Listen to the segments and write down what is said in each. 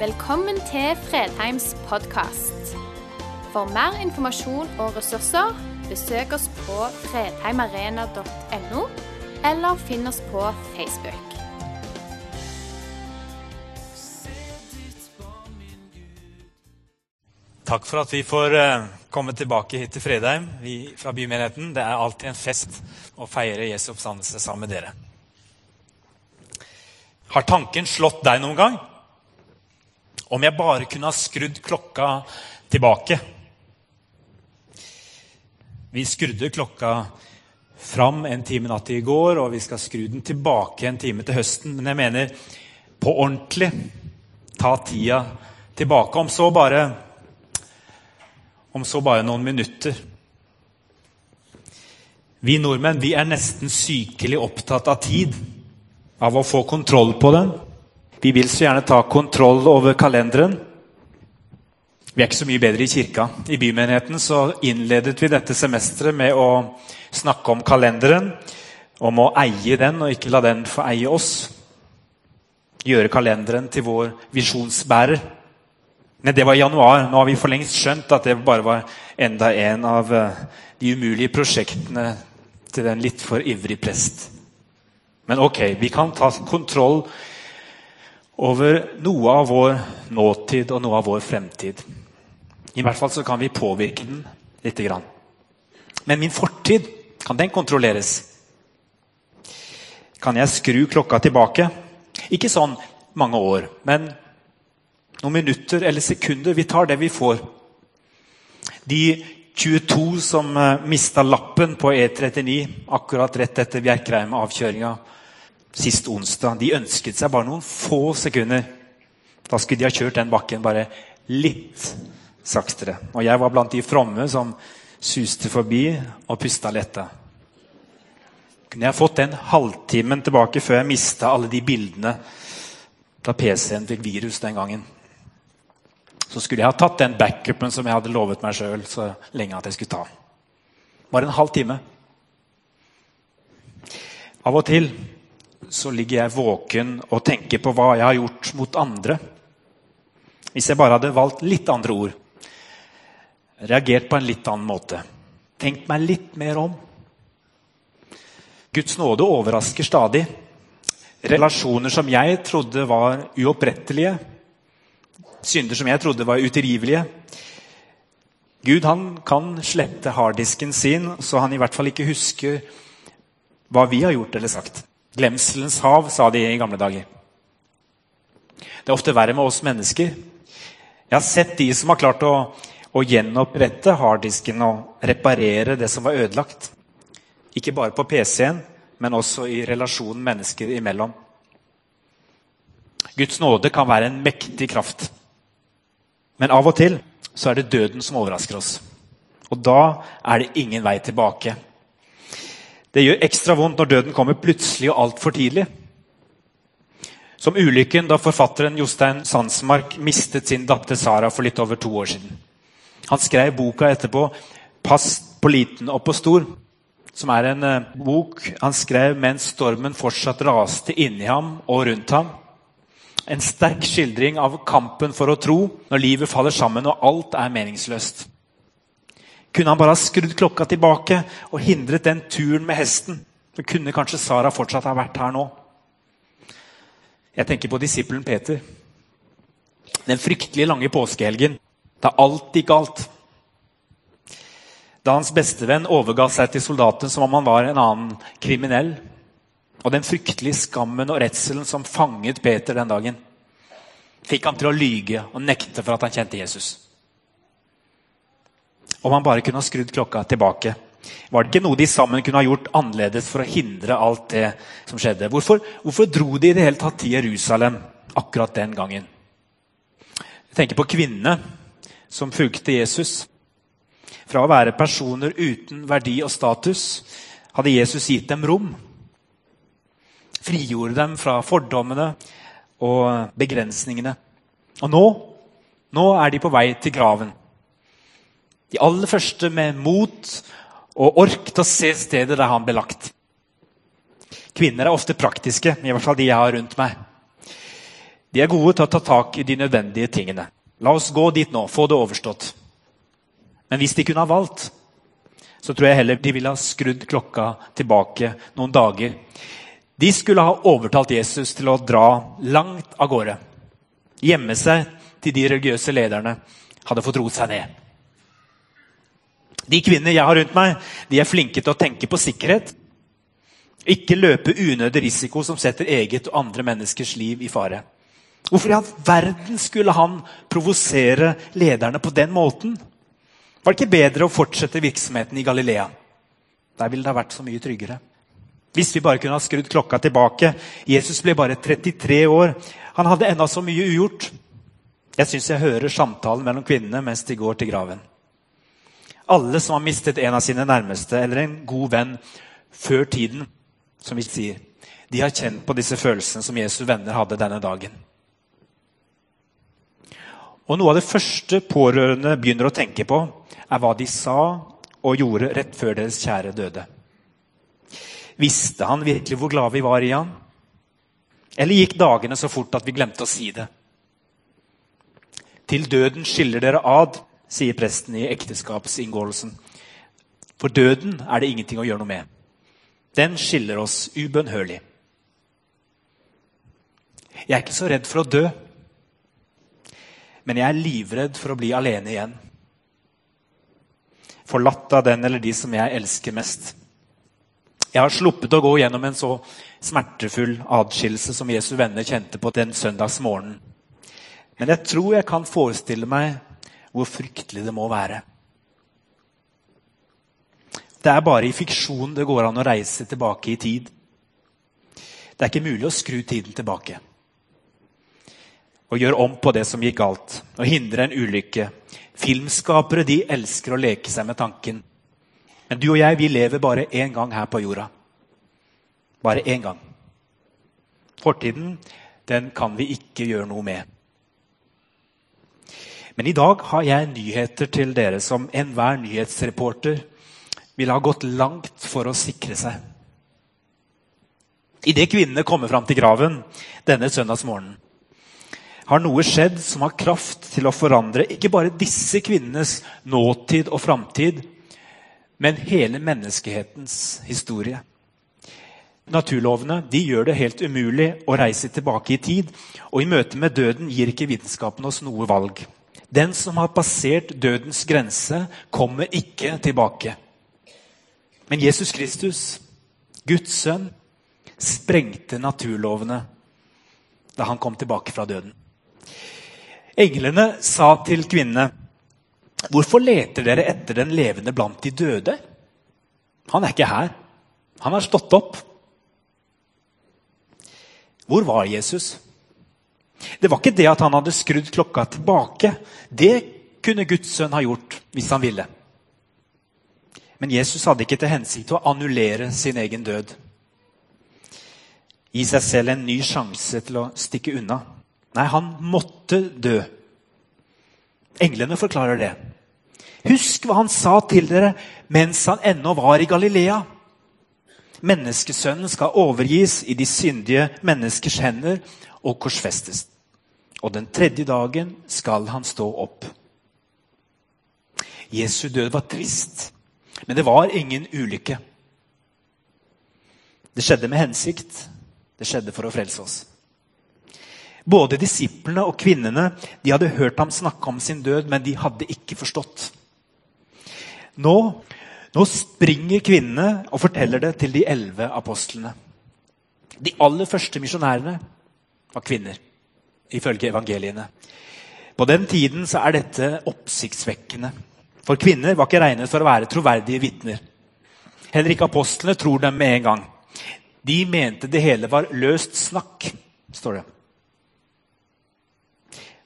Velkommen til Fredheims podkast. For mer informasjon og ressurser, besøk oss på fredheimarena.no, eller finn oss på Facebook. Takk for at vi får eh, komme tilbake hit til Fredheim vi, fra bymenigheten. Det er alltid en fest å feire Jesu oppstandelse sammen med dere. Har tanken slått deg noen gang? Om jeg bare kunne ha skrudd klokka tilbake. Vi skrudde klokka fram en time natt i går, og vi skal skru den tilbake en time til høsten. Men jeg mener på ordentlig ta tida tilbake. Om så bare om så bare noen minutter. Vi nordmenn vi er nesten sykelig opptatt av tid, av å få kontroll på den. Vi vil så gjerne ta kontroll over kalenderen. Vi er ikke så mye bedre i kirka. I bymenigheten så innledet vi dette semesteret med å snakke om kalenderen, om å eie den og ikke la den få eie oss. Gjøre kalenderen til vår visjonsbærer. Men det var i januar. Nå har vi for lengst skjønt at det bare var enda en av eh, de umulige prosjektene til den litt for ivrig prest. Men ok, vi kan ta kontroll over noe av vår nåtid og noe av vår fremtid. I hvert fall så kan vi påvirke den lite grann. Men min fortid, kan den kontrolleres? Kan jeg skru klokka tilbake? Ikke sånn mange år, men noen minutter eller sekunder. Vi tar det vi får. De 22 som eh, mista lappen på E39 akkurat rett etter Bjerkreim-avkjøringa sist onsdag, de ønsket seg bare noen få sekunder. Da skulle de ha kjørt den bakken bare litt saktere. Og jeg var blant de fromme som suste forbi og pusta letta. Kunne jeg fått den halvtimen tilbake før jeg mista alle de bildene da PC-en fikk virus den gangen? så skulle jeg ha tatt den backupen som jeg hadde lovet meg sjøl så lenge at jeg skulle ta. Bare en halv time. Av og til så ligger jeg våken og tenker på hva jeg har gjort mot andre. Hvis jeg bare hadde valgt litt andre ord, reagert på en litt annen måte, tenkt meg litt mer om. Guds nåde overrasker stadig. Relasjoner som jeg trodde var uopprettelige, synder som jeg trodde var utilgivelige. Gud kan slette harddisken sin, så han i hvert fall ikke husker hva vi har gjort eller sagt. Glemselens hav, sa de i gamle dager. Det er ofte verre med oss mennesker. Jeg har sett de som har klart å, å gjenopprette harddisken og reparere det som var ødelagt. Ikke bare på PC-en, men også i relasjonen mennesker imellom. Guds nåde kan være en mektig kraft. Men av og til så er det døden som overrasker oss. Og da er det ingen vei tilbake. Det gjør ekstra vondt når døden kommer plutselig og altfor tidlig. Som ulykken da forfatteren Jostein Sandsmark mistet sin datter Sara for litt over to år siden. Han skrev boka etterpå 'Pass på liten og på stor', som er en uh, bok han skrev mens stormen fortsatt raste inni ham og rundt ham. En sterk skildring av kampen for å tro når livet faller sammen og alt er meningsløst. Kunne han bare ha skrudd klokka tilbake og hindret den turen med hesten, så kunne kanskje Sara fortsatt ha vært her nå. Jeg tenker på disippelen Peter. Den fryktelig lange påskehelgen da alt gikk galt. Da hans bestevenn overga seg til soldaten som om han var en annen kriminell. Og den fryktelige skammen og redselen som fanget Peter den dagen, fikk han til å lyge og nekte for at han kjente Jesus. Om han bare kunne ha skrudd klokka tilbake, var det ikke noe de sammen kunne ha gjort annerledes for å hindre alt det som skjedde? Hvorfor, hvorfor dro de i det hele tatt til Jerusalem akkurat den gangen? Jeg tenker på kvinnene som fulgte Jesus. Fra å være personer uten verdi og status hadde Jesus gitt dem rom frigjorde dem fra fordommene og begrensningene. Og nå, nå er de på vei til graven. De aller første med mot og ork til å se stedet der han ble lagt. Kvinner er ofte praktiske, i hvert fall de jeg har rundt meg. De er gode til å ta tak i de nødvendige tingene. La oss gå dit nå, få det overstått. Men hvis de kunne ha valgt, så tror jeg heller de ville ha skrudd klokka tilbake noen dager. De skulle ha overtalt Jesus til å dra langt av gårde. Gjemme seg til de religiøse lederne hadde fått roet seg ned. De kvinner jeg har rundt meg, de er flinke til å tenke på sikkerhet. Ikke løpe unødig risiko som setter eget og andre menneskers liv i fare. Hvorfor i all verden skulle han provosere lederne på den måten? Var det ikke bedre å fortsette virksomheten i Galilea? Der ville det ha vært så mye tryggere. Hvis vi bare kunne ha skrudd klokka tilbake. Jesus ble bare 33 år. Han hadde ennå så mye ugjort. Jeg syns jeg hører samtalen mellom kvinnene mens de går til graven. Alle som har mistet en av sine nærmeste eller en god venn før tiden, som vi sier, de har kjent på disse følelsene som Jesu venner hadde denne dagen. Og Noe av det første pårørende begynner å tenke på, er hva de sa og gjorde rett før deres kjære døde. Visste han virkelig hvor glad vi var i han? Eller gikk dagene så fort at vi glemte å si det? Til døden skiller dere ad, sier presten i ekteskapsinngåelsen. For døden er det ingenting å gjøre noe med. Den skiller oss ubønnhørlig. Jeg er ikke så redd for å dø, men jeg er livredd for å bli alene igjen. Forlatt av den eller de som jeg elsker mest. Jeg har sluppet å gå gjennom en så smertefull adskillelse som Jesu venner kjente på den søndagsmorgenen. Men jeg tror jeg kan forestille meg hvor fryktelig det må være. Det er bare i fiksjon det går an å reise tilbake i tid. Det er ikke mulig å skru tiden tilbake og gjøre om på det som gikk galt, og hindre en ulykke. Filmskapere de elsker å leke seg med tanken. Men du og jeg vi lever bare én gang her på jorda. Bare én gang. Fortiden den kan vi ikke gjøre noe med. Men i dag har jeg nyheter til dere som enhver nyhetsreporter ville ha gått langt for å sikre seg. Idet kvinnene kommer fram til graven denne søndagsmorgenen, har noe skjedd som har kraft til å forandre ikke bare disse kvinnenes nåtid og framtid, men hele menneskehetens historie. Naturlovene de gjør det helt umulig å reise tilbake i tid, og i møte med døden gir ikke vitenskapen oss noe valg. Den som har passert dødens grense, kommer ikke tilbake. Men Jesus Kristus, Guds sønn, sprengte naturlovene da han kom tilbake fra døden. Englene sa til kvinnene, 'Hvorfor leter dere etter den levende blant de døde?' Han er ikke her. Han har stått opp. Hvor var Jesus? Det var ikke det at han hadde skrudd klokka tilbake. Det kunne Guds sønn ha gjort hvis han ville. Men Jesus hadde ikke til hensikt å annullere sin egen død. Gi seg selv en ny sjanse til å stikke unna. Nei, han måtte dø. Englene forklarer det. Husk hva han sa til dere mens han ennå var i Galilea. Menneskesønnen skal overgis i de syndige menneskers hender og korsfestes. Og den tredje dagen skal han stå opp. Jesu død var trist, men det var ingen ulykke. Det skjedde med hensikt. Det skjedde for å frelse oss. Både disiplene og kvinnene de hadde hørt ham snakke om sin død, men de hadde ikke forstått. Nå, nå springer kvinnene og forteller det til de elleve apostlene. De aller første misjonærene var kvinner, ifølge evangeliene. På den tiden så er dette oppsiktsvekkende. For kvinner var ikke regnet for å være troverdige vitner. Heller ikke apostlene tror dem med en gang. De mente det hele var løst snakk, står det.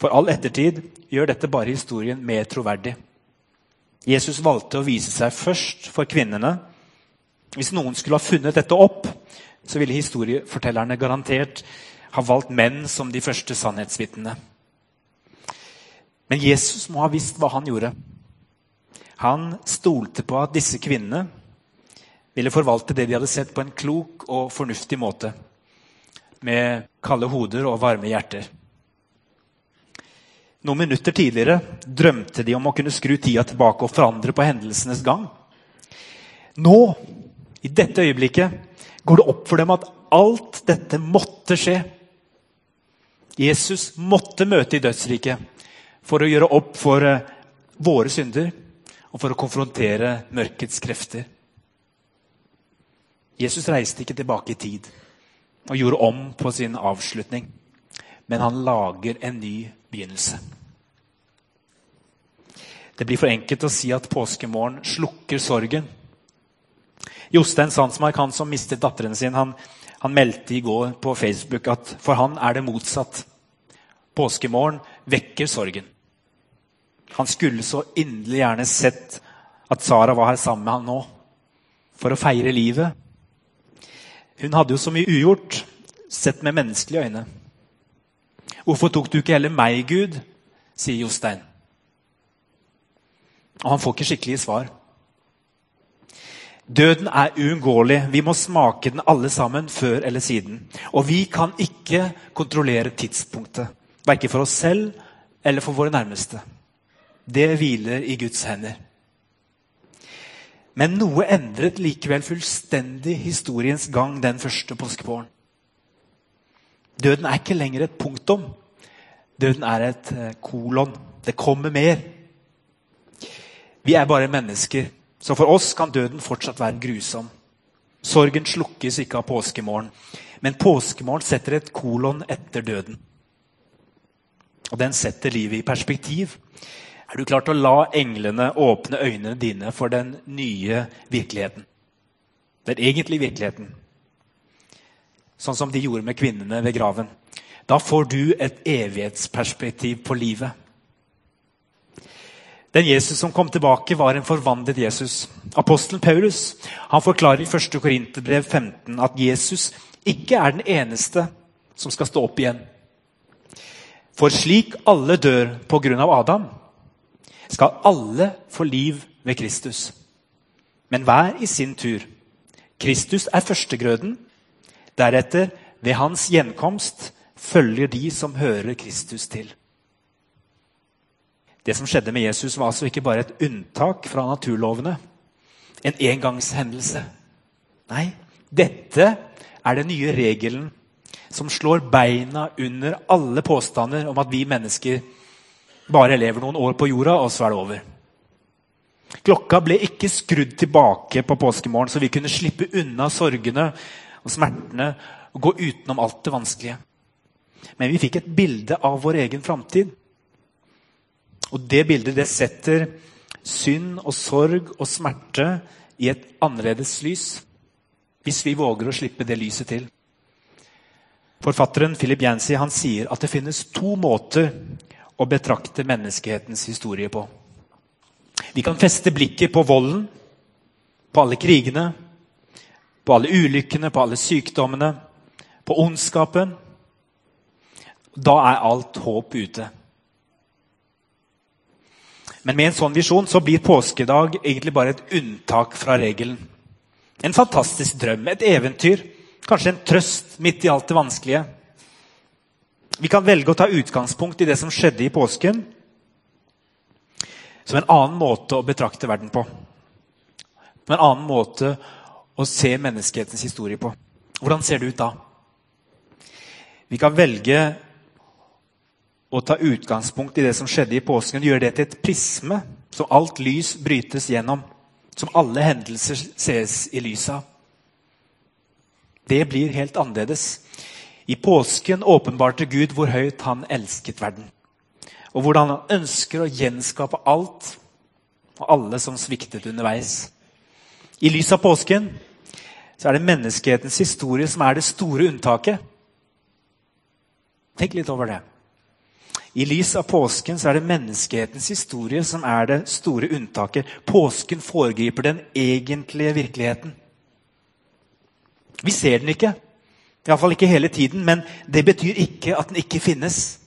For all ettertid gjør dette bare historien mer troverdig. Jesus valgte å vise seg først for kvinnene. Hvis noen skulle ha funnet dette opp, så ville historiefortellerne garantert ha valgt menn som de første sannhetsvitnene. Men Jesus må ha visst hva han gjorde. Han stolte på at disse kvinnene ville forvalte det de hadde sett, på en klok og fornuftig måte. Med kalde hoder og varme hjerter. Noen minutter tidligere drømte de om å kunne skru tida tilbake og forandre på hendelsenes gang. Nå, i dette øyeblikket, går det opp for dem at alt dette måtte skje. Jesus måtte møte i dødsriket for å gjøre opp for eh, våre synder og for å konfrontere mørkets krefter. Jesus reiste ikke tilbake i tid og gjorde om på sin avslutning, men han lager en ny begynnelse. Det blir for enkelt å si at påskemorgen slukker sorgen. Jostein Sandsmark, han som mistet datteren sin, han, han meldte i går på Facebook at for han er det motsatt. Påskemorgen vekker sorgen. Han skulle så inderlig gjerne sett at Sara var her sammen med han nå for å feire livet. Hun hadde jo så mye ugjort, sett med menneskelige øyne. Hvorfor tok du ikke heller meg, Gud? sier Jostein. Og han får ikke skikkelige svar. Døden er uunngåelig. Vi må smake den alle sammen, før eller siden. Og vi kan ikke kontrollere tidspunktet. Verken for oss selv eller for våre nærmeste. Det hviler i Guds hender. Men noe endret likevel fullstendig historiens gang den første påskevåren. Døden er ikke lenger et punktum. Døden er et eh, kolon. Det kommer mer. Vi er bare mennesker, så for oss kan døden fortsatt være grusom. Sorgen slukkes ikke av påskemorgen, men påskemorgen setter et kolon etter døden. Og den setter livet i perspektiv. Er du klar til å la englene åpne øynene dine for den nye virkeligheten? Den egentlige virkeligheten. Sånn som de gjorde med kvinnene ved graven. Da får du et evighetsperspektiv på livet. Den Jesus som kom tilbake, var en forvandlet Jesus. Apostelen Paulus han forklarer i 1. Korinterbrev 15 at Jesus ikke er den eneste som skal stå opp igjen. For slik alle dør pga. Adam, skal alle få liv ved Kristus. Men hver i sin tur. Kristus er førstegrøden. Deretter, ved hans gjenkomst, følger de som hører Kristus til. Det som skjedde med Jesus, var altså ikke bare et unntak fra naturlovene. En engangshendelse. Nei, dette er den nye regelen som slår beina under alle påstander om at vi mennesker bare lever noen år på jorda, og så er det over. Klokka ble ikke skrudd tilbake på påskemorgen, så vi kunne slippe unna sorgene og smertene og gå utenom alt det vanskelige. Men vi fikk et bilde av vår egen framtid. Og det bildet det setter synd og sorg og smerte i et annerledes lys. Hvis vi våger å slippe det lyset til. Forfatteren Philip Yancy han sier at det finnes to måter å betrakte menneskehetens historie på. Vi kan feste blikket på volden, på alle krigene, på alle ulykkene, på alle sykdommene, på ondskapen. Da er alt håp ute. Men med en sånn visjon så blir påskedag egentlig bare et unntak fra regelen. En fantastisk drøm, et eventyr, kanskje en trøst midt i alt det vanskelige. Vi kan velge å ta utgangspunkt i det som skjedde i påsken, som en annen måte å betrakte verden på. Som en annen måte å se menneskehetens historie på. Hvordan ser det ut da? Vi kan velge å ta utgangspunkt i det som skjedde i påsken, gjøre det til et prisme som alt lys brytes gjennom. Som alle hendelser ses i lys av. Det blir helt annerledes. I påsken åpenbarte Gud hvor høyt han elsket verden. Og hvordan han ønsker å gjenskape alt og alle som sviktet underveis. I lys av påsken så er det menneskehetens historie som er det store unntaket. Tenk litt over det. I lys av påsken så er det menneskehetens historie som er det store unntaket. Påsken foregriper den egentlige virkeligheten. Vi ser den ikke, iallfall ikke hele tiden, men det betyr ikke at den ikke finnes.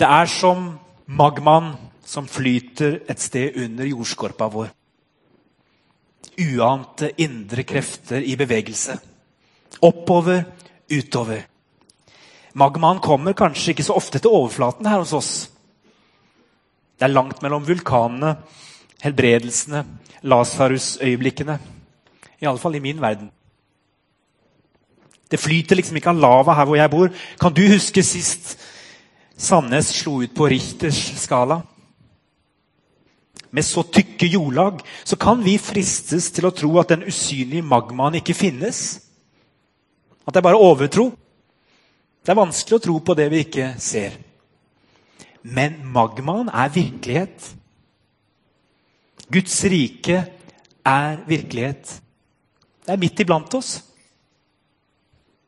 Det er som magmaen som flyter et sted under jordskorpa vår. Uante indre krefter i bevegelse. Oppover, utover. Magmaen kommer kanskje ikke så ofte til overflaten her hos oss. Det er langt mellom vulkanene, helbredelsene, Lasarus-øyeblikkene. I alle fall i min verden. Det flyter liksom ikke av lava her hvor jeg bor. Kan du huske sist Sandnes slo ut på Richters skala? Med så tykke jordlag så kan vi fristes til å tro at den usynlige magmaen ikke finnes. At det er bare overtro. Det er vanskelig å tro på det vi ikke ser. Men magmaen er virkelighet. Guds rike er virkelighet. Det er midt iblant oss.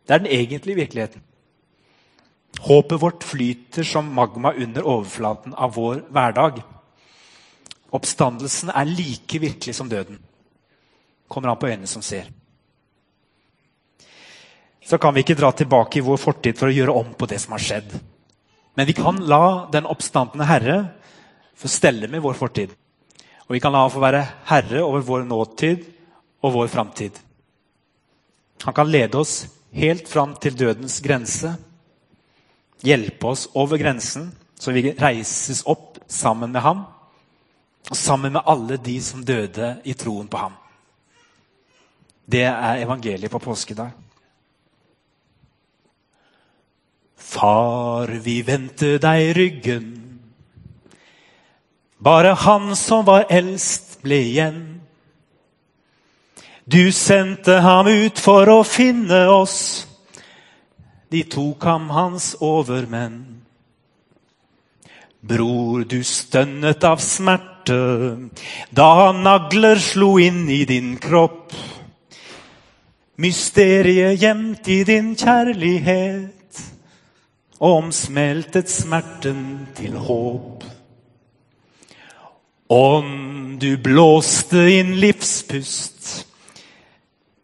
Det er den egentlige virkeligheten. Håpet vårt flyter som magma under overflaten av vår hverdag. Oppstandelsen er like virkelig som døden. Kommer an på øynene som ser. Så kan vi ikke dra tilbake i vår fortid for å gjøre om på det som har skjedd. Men vi kan la den oppstandende Herre få stelle med vår fortid. Og vi kan la ham få være herre over vår nåtid og vår framtid. Han kan lede oss helt fram til dødens grense. Hjelpe oss over grensen, så vi reises opp sammen med ham. Sammen med alle de som døde i troen på ham. Det er evangeliet på påskedag. Far, vi vendte deg ryggen bare han som var eldst, ble igjen. Du sendte ham ut for å finne oss. De tok ham hans overmenn. Bror, du stønnet av smerte da nagler slo inn i din kropp. Mysteriet gjemt i din kjærlighet omsmeltet smerten til håp. Om du blåste inn livspust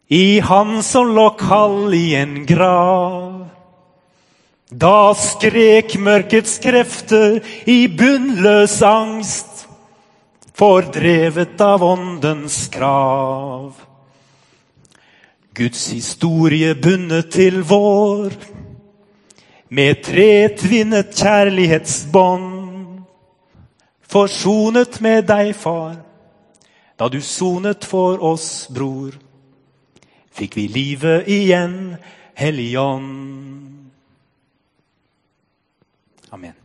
i han som lå kald i en grav. Da skrek mørkets krefter i bunnløs angst, fordrevet av åndens krav. Guds historie bundet til vår, med tretvinnet kjærlighetsbånd forsonet med deg, far, da du sonet for oss, bror. Fikk vi livet igjen, Helligånd. Amen.